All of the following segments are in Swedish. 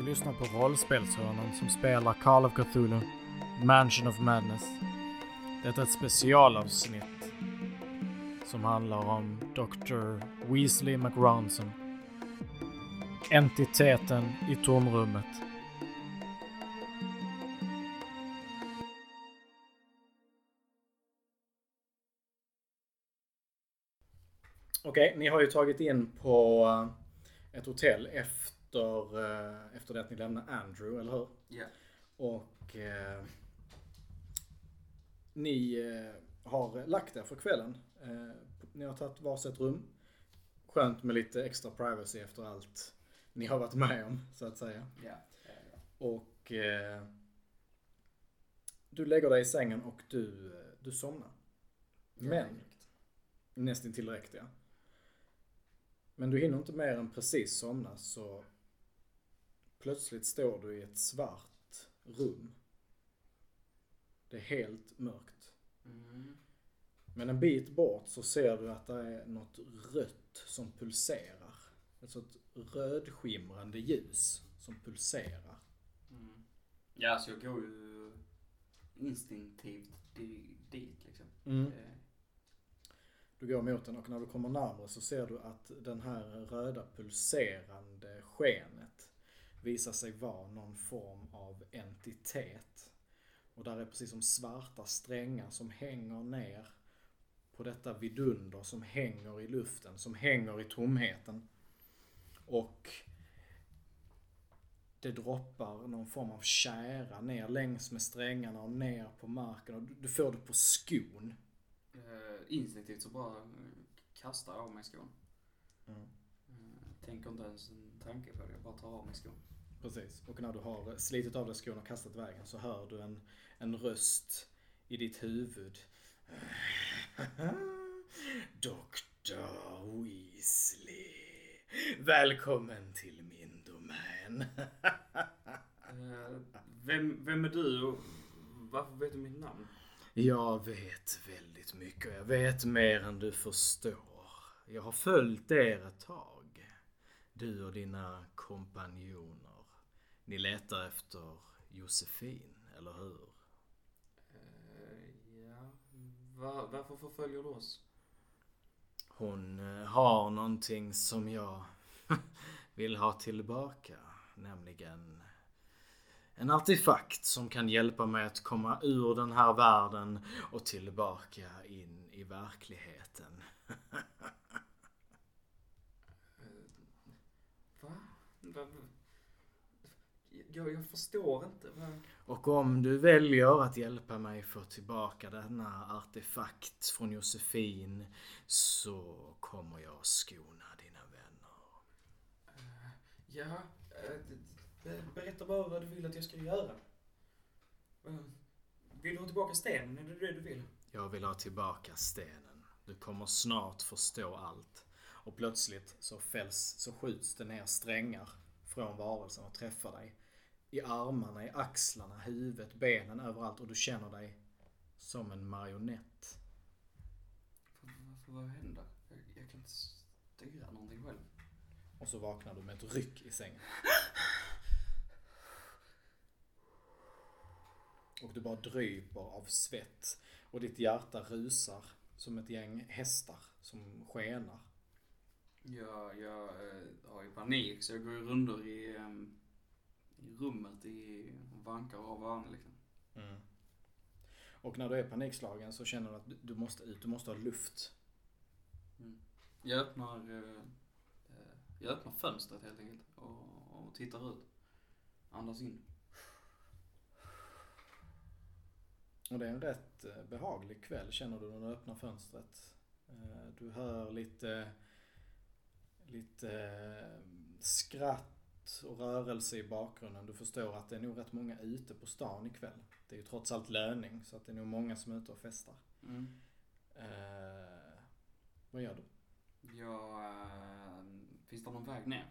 Vi lyssnar på rollspelshörnan som spelar Call of Cthulhu, Mansion of Madness. Detta är ett specialavsnitt som handlar om Dr. Weasley McRonson. Entiteten i tomrummet. Okej, ni har ju tagit in på eh, ett hotell efter, eh, efter det att ni lämnade Andrew, eller hur? Ja. Och eh, ni eh, har lagt er för kvällen. Eh, ni har tagit varsitt rum. Skönt med lite extra privacy efter allt ni har varit med om, så att säga. Ja. ja. Och eh, du lägger dig i sängen och du, du somnar. Men, nästan till direkt ja. Men du hinner inte mer än precis somna så plötsligt står du i ett svart rum. Det är helt mörkt. Mm. Men en bit bort så ser du att det är något rött som pulserar. Ett sånt rödskimrande ljus som pulserar. Mm. Ja, så jag går ju instinktivt di- dit liksom. Mm. Du går mot den och när du kommer närmare så ser du att den här röda pulserande skenet visar sig vara någon form av entitet. Och där är precis som svarta strängar som hänger ner på detta vidunder som hänger i luften, som hänger i tomheten. Och det droppar någon form av kära ner längs med strängarna och ner på marken och du- får det på skon. eh, instinktivt så bara kastar jag av mig skon. Mm. Tänker inte ens en tanke på det, jag bara tar av mig skon. Precis. Och när du har slitit av dig skon och kastat vägen så hör du en, en röst i ditt huvud. Dr. Weasley. Välkommen till min domän. Eh, vem, vem är du och varför vet du mitt namn? Jag vet väldigt mycket och jag vet mer än du förstår. Jag har följt er ett tag. Du och dina kompanjoner. Ni letar efter Josefin, eller hur? Eh, ja, Va, varför förföljer du oss? Hon eh, har någonting som jag vill ha tillbaka. Nämligen en artefakt som kan hjälpa mig att komma ur den här världen och tillbaka in i verkligheten. Jag, jag förstår inte. Va? Och om du väljer att hjälpa mig få tillbaka denna artefakt från Josefin så kommer jag skona dina vänner. Ja, eh, be- berätta bara vad du vill att jag ska göra. Eh, Vill du ha tillbaka stenen? Är det det du vill? Jag vill ha tillbaka stenen. Du kommer snart förstå allt. Och plötsligt så fälls, så skjuts det ner strängar från varelsen och träffar dig. I armarna, i axlarna, huvudet, benen, överallt och du känner dig som en marionett. Varför, vad händer? Jag, jag kan inte styra någonting själv. Och så vaknar du med ett ryck i sängen. Och du bara dryper av svett. Och ditt hjärta rusar som ett gäng hästar som skenar. Jag, jag eh, har ju panik så jag går ju rundor i, ehm, i rummet i vankar av varandra liksom. Och när du är panikslagen så känner du att du- måste ut, du måste ha luft. Jag öppnar, eh, eh, jag öppnar fönstret helt enkelt och, och tittar ut. Andas in. Och det är en rätt eh, behaglig kväll känner du när du öppnar fönstret. Eh, Du hör lite, lite eh, och rörelse i bakgrunden. Du förstår att det är nog rätt många ute på stan ikväll. Det är ju trots allt löning så att det är nog många som är ute och festar. Mm. Eh, vad gör du? Jag, eh, finns det någon väg ner?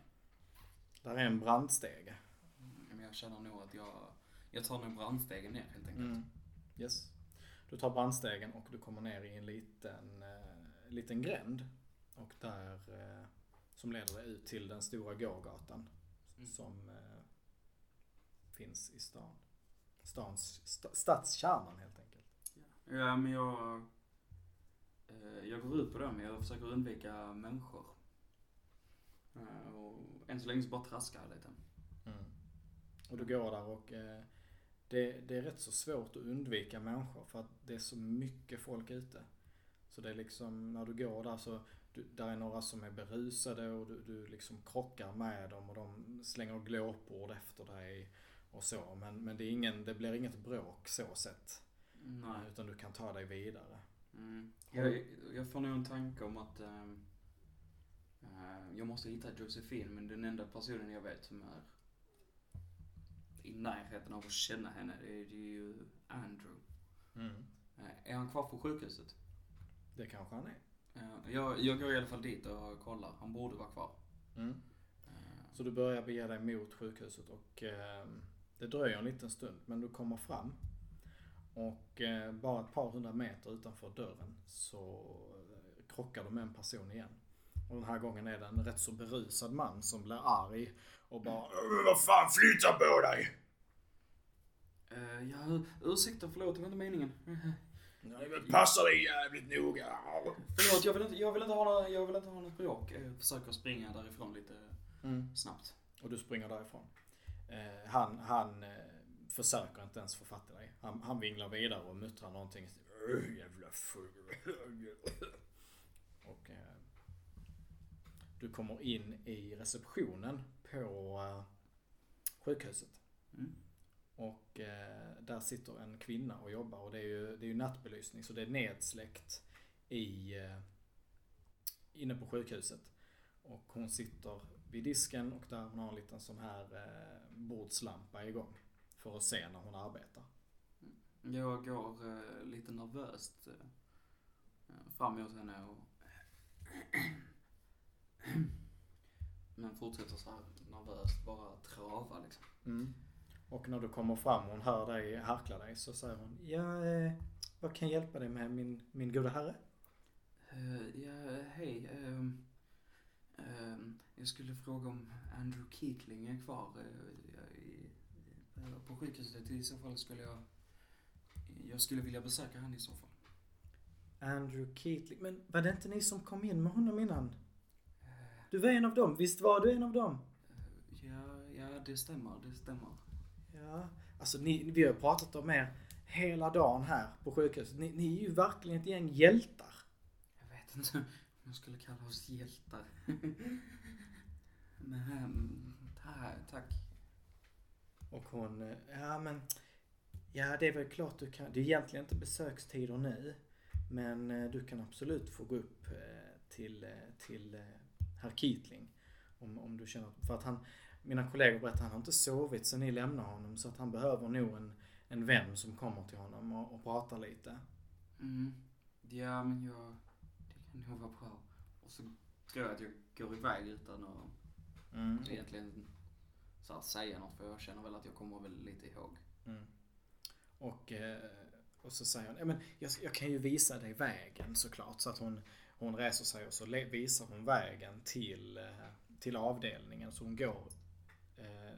Där är en brandstege. Men jag känner nog att jag, jag tar nog brandstegen ner helt enkelt. Mm. Yes. Du tar brandstegen och du kommer ner i en liten, eh, liten gränd. Och där, eh, som leder dig ut till den stora gågatan. Mm. Som, eh, finns i stan. Stans, sta, stadskärnan helt enkelt. Ja, men jag... eh, Jag går ut på det, men jag försöker undvika människor. Eh, Och än så länge så bara traskar jag lite. Mm. Och du går där och eh, det, det är rätt så svårt att undvika människor för att det är så mycket folk ute. Så det är liksom, när du går där så, du, där är några som är berusade och du, du liksom krockar med dem och de slänger glåpord efter dig och så. Men, men det, är ingen, det blir inget bråk så sett. Nej. Utan du kan ta dig vidare. Mm. Jag, jag får nog en tanke om att eh, jag måste hitta Josefin, men den enda personen jag vet som är i närheten av att känna henne, det är, det är ju Andrew. Eh, är han kvar på sjukhuset? Det kanske han är. Eh, jag, jag går i alla fall dit och kollar. Han borde vara kvar. Mm. Eh, Så du börjar bege dig mot sjukhuset och eh, det dröjer en liten stund men du kommer fram. Och eh, bara ett par hundra meter utanför dörren så krockar du med en person igen. Och den här gången är det en rätt så berusad man som blir arg och bara "Äh, Vad fan flytta på dig! eh, ja, ur- ursäkta, förlåt, det var inte meningen. Nej, men Passa dig jävligt noga! Förlåt, jag vill inte, jag vill inte ha något, jag vill inte ha något bråk. Jag försöker springa därifrån lite Mm. snabbt. Och du springer därifrån. Eh, han han eh, försöker inte ens få fatt i dig. Han, han vinglar vidare och muttrar någonting. "Äh, Jävla ful. Och eh, du kommer in i receptionen på eh, sjukhuset. Mm. Och eh, där sitter en kvinna och jobbar och det är ju, det är ju nattbelysning så det är nedsläckt i, eh, inne på sjukhuset. Och hon sitter vid disken och där hon har en liten sån här eh, bordslampa igång. För att se när hon arbetar. Jag går eh, lite nervöst eh, fram mot henne och men fortsätter så här nervöst bara trava liksom. Mm. Och när du kommer fram och hon hör dig harkla dig så säger hon Ja, eh, vad kan jag hjälpa dig med min, min goda herre? Eh, ja, hej. ehm, ehm, jag skulle fråga om Andrew Keatling är kvar jag- i, i, på sjukhuset. I så fall skulle jag... Jag skulle vilja besöka han i så fall. Andrew Keatling. Men var det inte ni som kom in med honom innan? Du var en av dem, visst var du en av dem? ja, ja, det stämmer. Det stämmer. Ja, alltså ni, vi har pratat om er hela dagen här på sjukhuset. Ni, ni är ju verkligen ett gäng hjältar. Jag vet inte om jag skulle kalla oss hjältar. Men, ehm, ta- tack. Och hon, eh, ja men, ja det är väl klart du kan, det är egentligen inte besökstider nu. Men eh, du kan absolut få gå upp eh, till, till herr Keatling. Om, om du känner, för att han, mina kollegor berättar att han har inte sovit sen ni lämnade honom. Så att han behöver nog en, en vän som kommer till honom och, och pratar lite. Mm. Ja, men jag... Det kan nog vara bra. Och så tror jag att jag går iväg utan att Mm. egentligen så här, säga något. För jag känner väl att jag kommer väl lite ihåg. Mm. Och, eh, och så säger hon, ja, men jag, jag kan ju visa dig vägen såklart. Så att hon, hon reser sig och så visar hon vägen till, eh, till avdelningen. Så hon går Eh,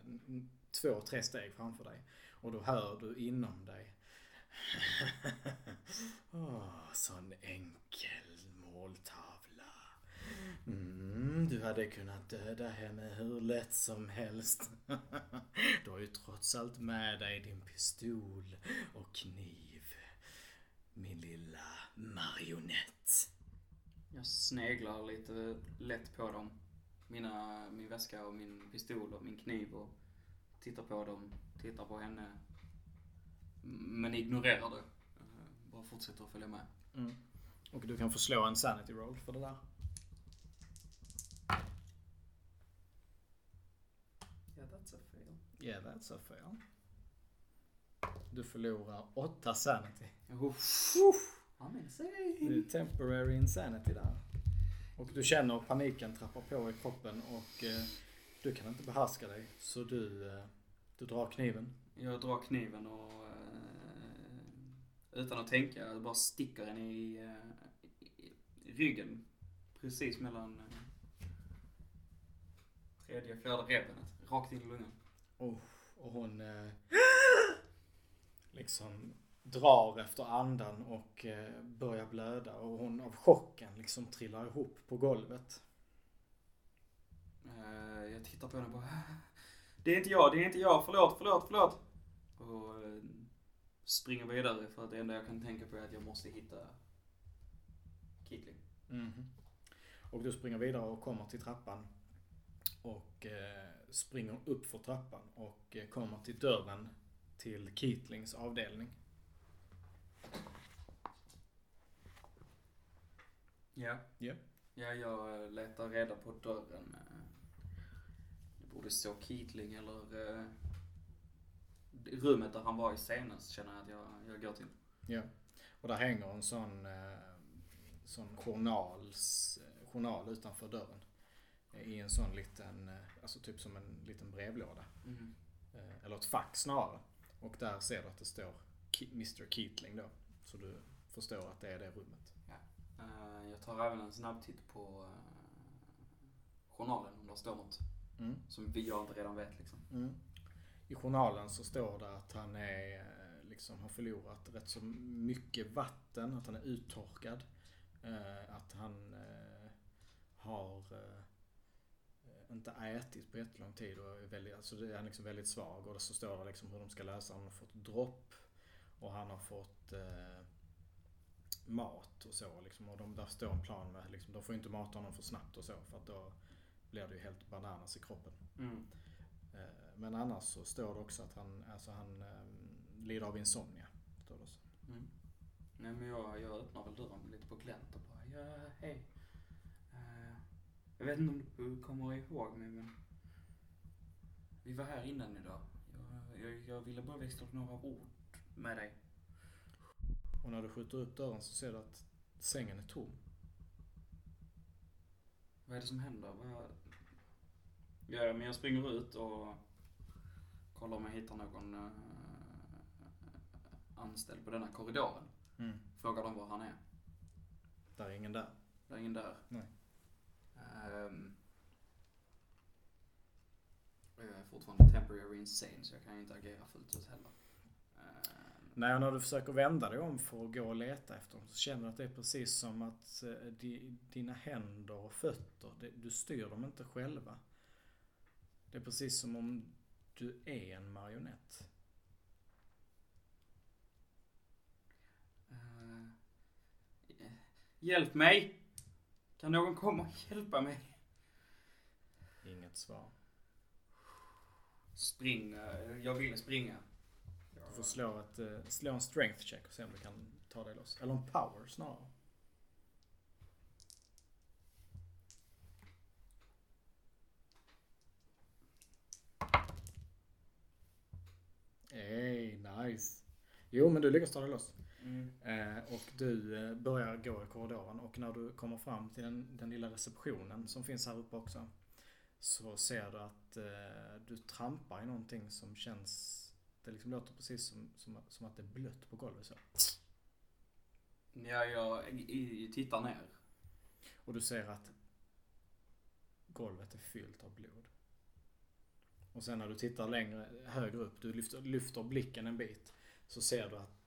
två, tre steg framför dig. Och då hör du inom dig. Åh, sån enkel måltavla. Mm, du hade kunnat döda henne hur lätt som helst. Du har ju trots allt med dig din pistol och kniv. Min lilla marionett. Jag sneglar lite lätt på dem. Mina, min väska och min pistol och min kniv och tittar på dem, tittar på henne. Men ignorerar det. Eh, Bara fortsätter att följa med. Mm. Och du kan få slå en sanity roll för det där. Ja, that's a fail. Yeah, that's a fail. Du förlorar åtta sanity. Uff. I'm insane. Det är temporary insanity där. Och du känner paniken trappa på i kroppen och eh, du kan inte behärska dig. Så du, eh, du drar kniven. Jag drar kniven och eh, utan att tänka jag bara sticker den i, i, ryggen. Precis mellan tredje och fjärde revbenet. Rakt in i lungan. Oh, Och hon liksom drar efter andan och eh, börjar blöda. Och hon av chocken liksom trillar ihop på golvet. Eh, jag tittar på henne och bara Det är inte jag, det är inte jag, förlåt, förlåt, förlåt. Och eh, springer vidare för att det enda jag kan tänka på är att jag måste hitta Kitling. Mhm. Och du springer vidare och kommer till trappan. Och springer upp för trappan och kommer till dörren till Kitlings avdelning. Ja. Ja. Ja, jag eh, letar reda på dörren. eh. Det borde stå Kitling eller eh, rummet där han var i senast känner jag att jag, jag går till. Ja. Och där hänger en sån, eh, sån journals, eh, journal utanför dörren. I en sån liten, alltså typ som en liten brevlåda. Mm. Eh, eller ett fack snarare. Och där ser du att det står Mr Keatling då. Så du förstår att det är det rummet. Eh, jag tar även en snabb titt på eh, journalen om det står något Mm. som vi jag inte redan vet liksom. Mm. I journalen så står det att han är, eh, liksom, har förlorat rätt så mycket vatten, att han är uttorkad. Att han har inte ätit på jättelång tid och är väldigt, alltså det är liksom väldigt svag. Och så står det liksom hur de ska lösa. Han har fått dropp och han har fått eh, mat och så. Liksom. Och de, där står en plan med, liksom, de får inte mata honom för snabbt och så för att då blir det ju helt bananas i kroppen. Mm. Eh, Men annars så står det också att han, alltså han eh, lider av insomnia. Står det också. Mm. Nej men jag, jag öppnar väl dörren lite på glänt och bara, ja hej. Eh, jag vet inte om du kommer ihåg mig men vi var här innan idag. Jag, jag, jag ville bara växla upp några ord med dig. Och när du skjuter upp dörren så ser du att sängen är tom. Vad är det som händer? Vad... Ja, men jag springer ut och kollar om jag hittar någon eh, anställd på denna korridoren. Mm. Frågar dem var han är. Där är ingen där. Det är ingen där. Nej. Och jag är fortfarande temporary insane så jag kan ju inte agera fullt ut heller. Nej, när du försöker vända dig om för att gå och leta efter dem så känner du att det är precis som att eh, di, dina händer och fötter, du styr dem inte själva. Det är precis som om du är en marionett. eh, hjälp mig! Kan någon komma och hjälpa mig? Inget svar. Spring, jag vill springa. Du får slå, ett, eh, slå en strength check och se om du kan ta dig loss. Eller en power snarare. Ey, nice. Jo, men du lyckas ta dig loss. Mm. Eh, och du eh, börjar gå i korridoren och när du kommer fram till den, den lilla receptionen som finns här uppe också. Så ser du att eh, du trampar i någonting som känns, det liksom låter precis som, som, som att det är blött på golvet så. Ja, jag tittar ner. Och du ser att golvet är fyllt av blod. Och sen när du tittar längre, högre upp, du lyfter, lyfter blicken en bit. Så ser du att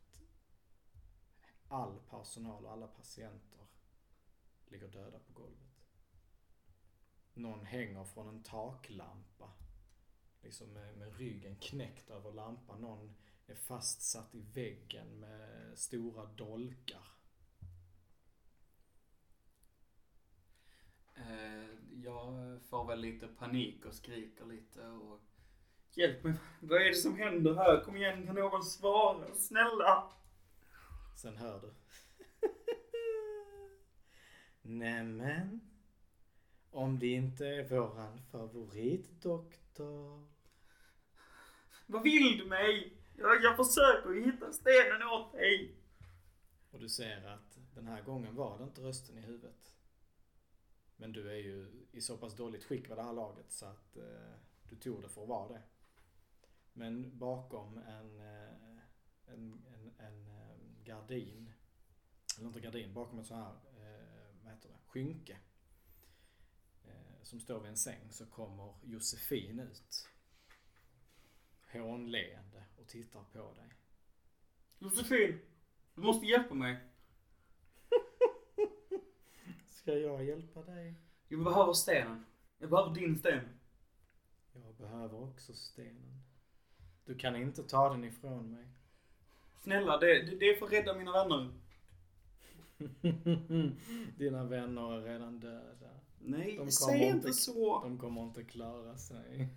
all personal och alla patienter ligger döda på golvet. Någon hänger från en taklampa. Liksom med, med ryggen knäckt över lampan. Någon är fastsatt i väggen med stora dolkar. Eh, jag får väl lite panik och skriker lite och Hjälp mig, vad är det som händer här? Kom igen, kan någon svara? Snälla! Sen hör du. Nämen. Om det inte är våran favoritdoktor. Vad vill du mig? Jag, jag försöker hitta stenen åt dig. Och du ser att den här gången var det inte rösten i huvudet. Men du är ju i så pass dåligt skick vid det här laget så att eh, du tog det för att vara det. Men bakom en, eh, en, en, en eh, gardin, eller inte gardin, bakom ett så här, eh, vad heter det, skynke. Eh, som står vid en säng så kommer Josefin ut hånleende och tittar på dig. Josefin! Du måste hjälpa mig. Ska jag hjälpa dig? Jag behöver stenen. Jag behöver din sten. Jag behöver också stenen. Du kan inte ta den ifrån mig. Snälla, det, det, är för att rädda mina vänner. Dina vänner är redan döda. Nej, De säg inte- så. De kommer inte klara sig.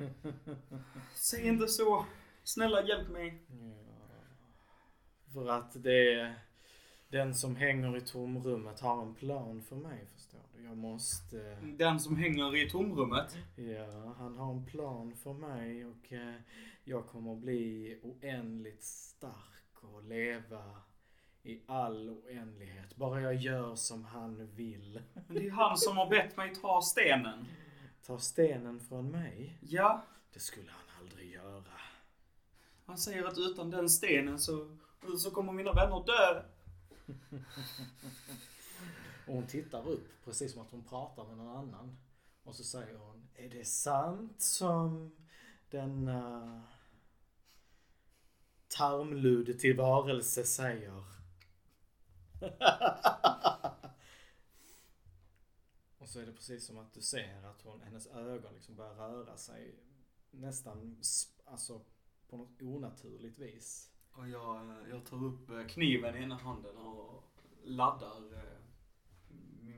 Säg inte så. Snälla, hjälp mig. Ja. För att det är den som hänger i tomrummet har en plan för mig förstår du. Jag måste... Den som hänger i tomrummet. Ja, han har en plan för mig och eh, jag kommer bli oändligt stark och leva i all oändlighet. Bara jag gör som han vill. Men det är han som har bett mig ta stenen. Ta stenen från mig? Ja, Det skulle han aldrig göra. han säger att utan den stenen så, så kommer mina vänner dö. Och hon tittar upp precis som att hon pratar med någon annan. Och så säger hon, är det sant som denna tarmludd till varelse säger? Och så är det precis som att du ser att hon, hennes ögon liksom börjar röra sig nästan alltså, på något onaturligt vis. Och jag, jag tar upp eh, kniven i ena handen och laddar eh,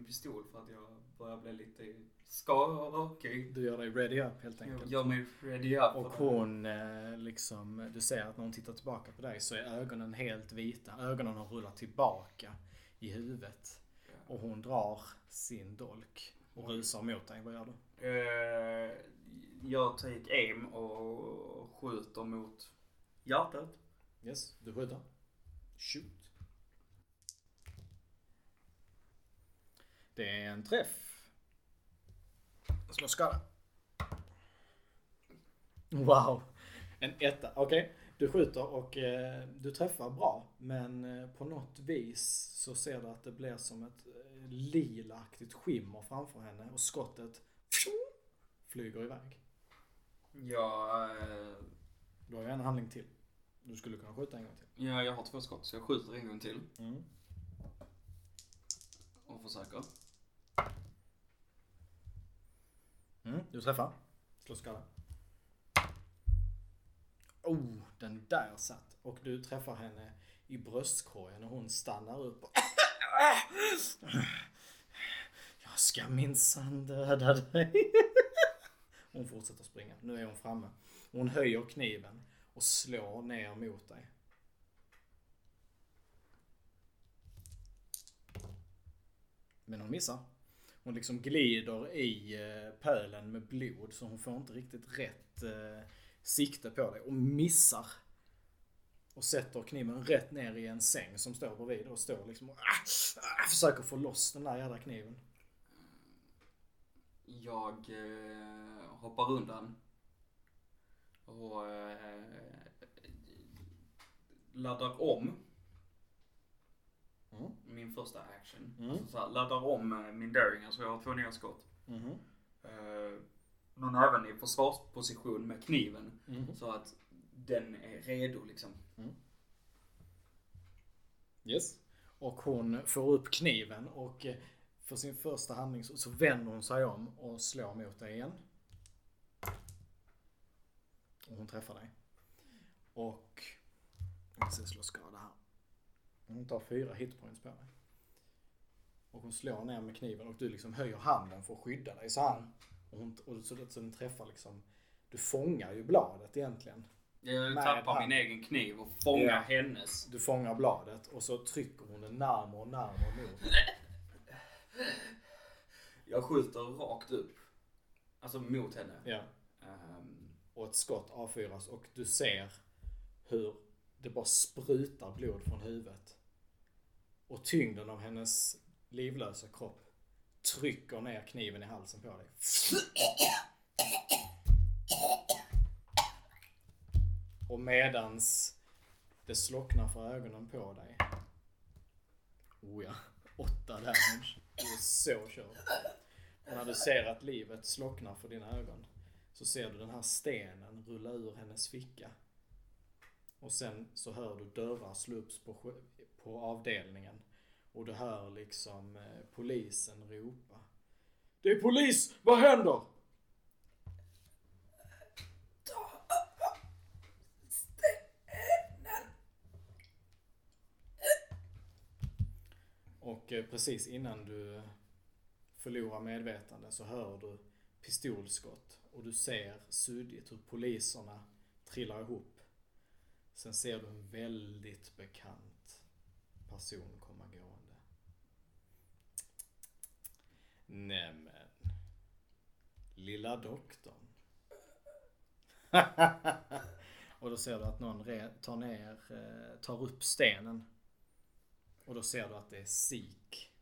pistol för att jag börjar bli lite skakig. Du gör dig ready up helt Jag enkelt. gör mig ready up. Och hon eh, liksom, du ser att när hon tittar tillbaka på dig så är ögonen helt vita. Ögonen har rullat tillbaka i huvudet. Och hon drar sin dolk och rusar mot dig. Vad gör du? Eh, jag take aim och skjuter mot hjärtat. Yes, du skjuter. Shoot. Det är en träff. Slå skada. Wow. En etta. Okej. Du skjuter och eh, du träffar bra. Men eh, på något vis så ser du att det blir som ett eh, lilaaktigt skimmer framför henne och skottet flyger iväg. Jag, eh, Du har ju en handling till. Du skulle kunna skjuta en gång till. ja, jag har två skott så jag skjuter en gång till Mm. och försöker. Mm, du träffar. Slå skada. Oh, den där satt. Och du träffar henne i bröstkorgen och hon stannar upp och Jag ska minsann döda dig. Hon fortsätter springa. Nu är hon framme. Hon höjer kniven och slår ner mot dig. Men hon missar. Hon liksom glider i eh, pölen med blod så hon får inte riktigt rätt eh, sikte på dig och missar. Och sätter kniven rätt ner i en säng som står bredvid och står liksom och ah, ah, försöker få loss den där jävla kniven. Jag eh, hoppar undan och eh, laddar om Mm. min första action. Mm. Alltså så här, laddar om eh, min daring, alltså jag har två nya skott. Mhm. Eh, men även i försvarsposition med kniven Mhm. så att den är redo liksom. Yes. Och hon får upp kniven och eh, för sin första handling så, vänder hon sig om och slår mot dig igen. Och hon träffar dig. Och... Jag ska slå skada. Hon tar fyra hitpoints på dig. Och hon slår ner med kniven och du liksom höjer handen för att skydda dig så här. Och, hon, och så, så den träffar liksom... Du fångar ju bladet egentligen. Jag tappar hand. min egen kniv och fångar Ja. hennes. Du fångar bladet och så trycker hon den närmare och närmare mot. Jag skjuter rakt upp. Alltså mot henne. Ja. Ehm, och ett skott avfyras och du ser hur det bara sprutar blod från huvudet. Och tyngden av hennes livlösa kropp trycker ner kniven i halsen på dig. Och medans det slocknar för ögonen på dig. Oh ja, åtta damage. Du är så körd. Och när du ser att livet slocknar för dina ögon så ser du den här stenen rulla ur hennes ficka Och sen så hör du dörrar slå upp på, på avdelningen. Och du hör liksom eh, polisen ropa. Det är polis! Vad händer? Och eh, precis innan du förlorar medvetande så hör du pistolskott och du ser suddigt hur poliserna trillar ihop. Sen ser du en väldigt bekant person komma gående. Nämen. Lilla doktorn. och då ser du att någon tar ner, eh, tar upp stenen. Och då ser du att det är sik.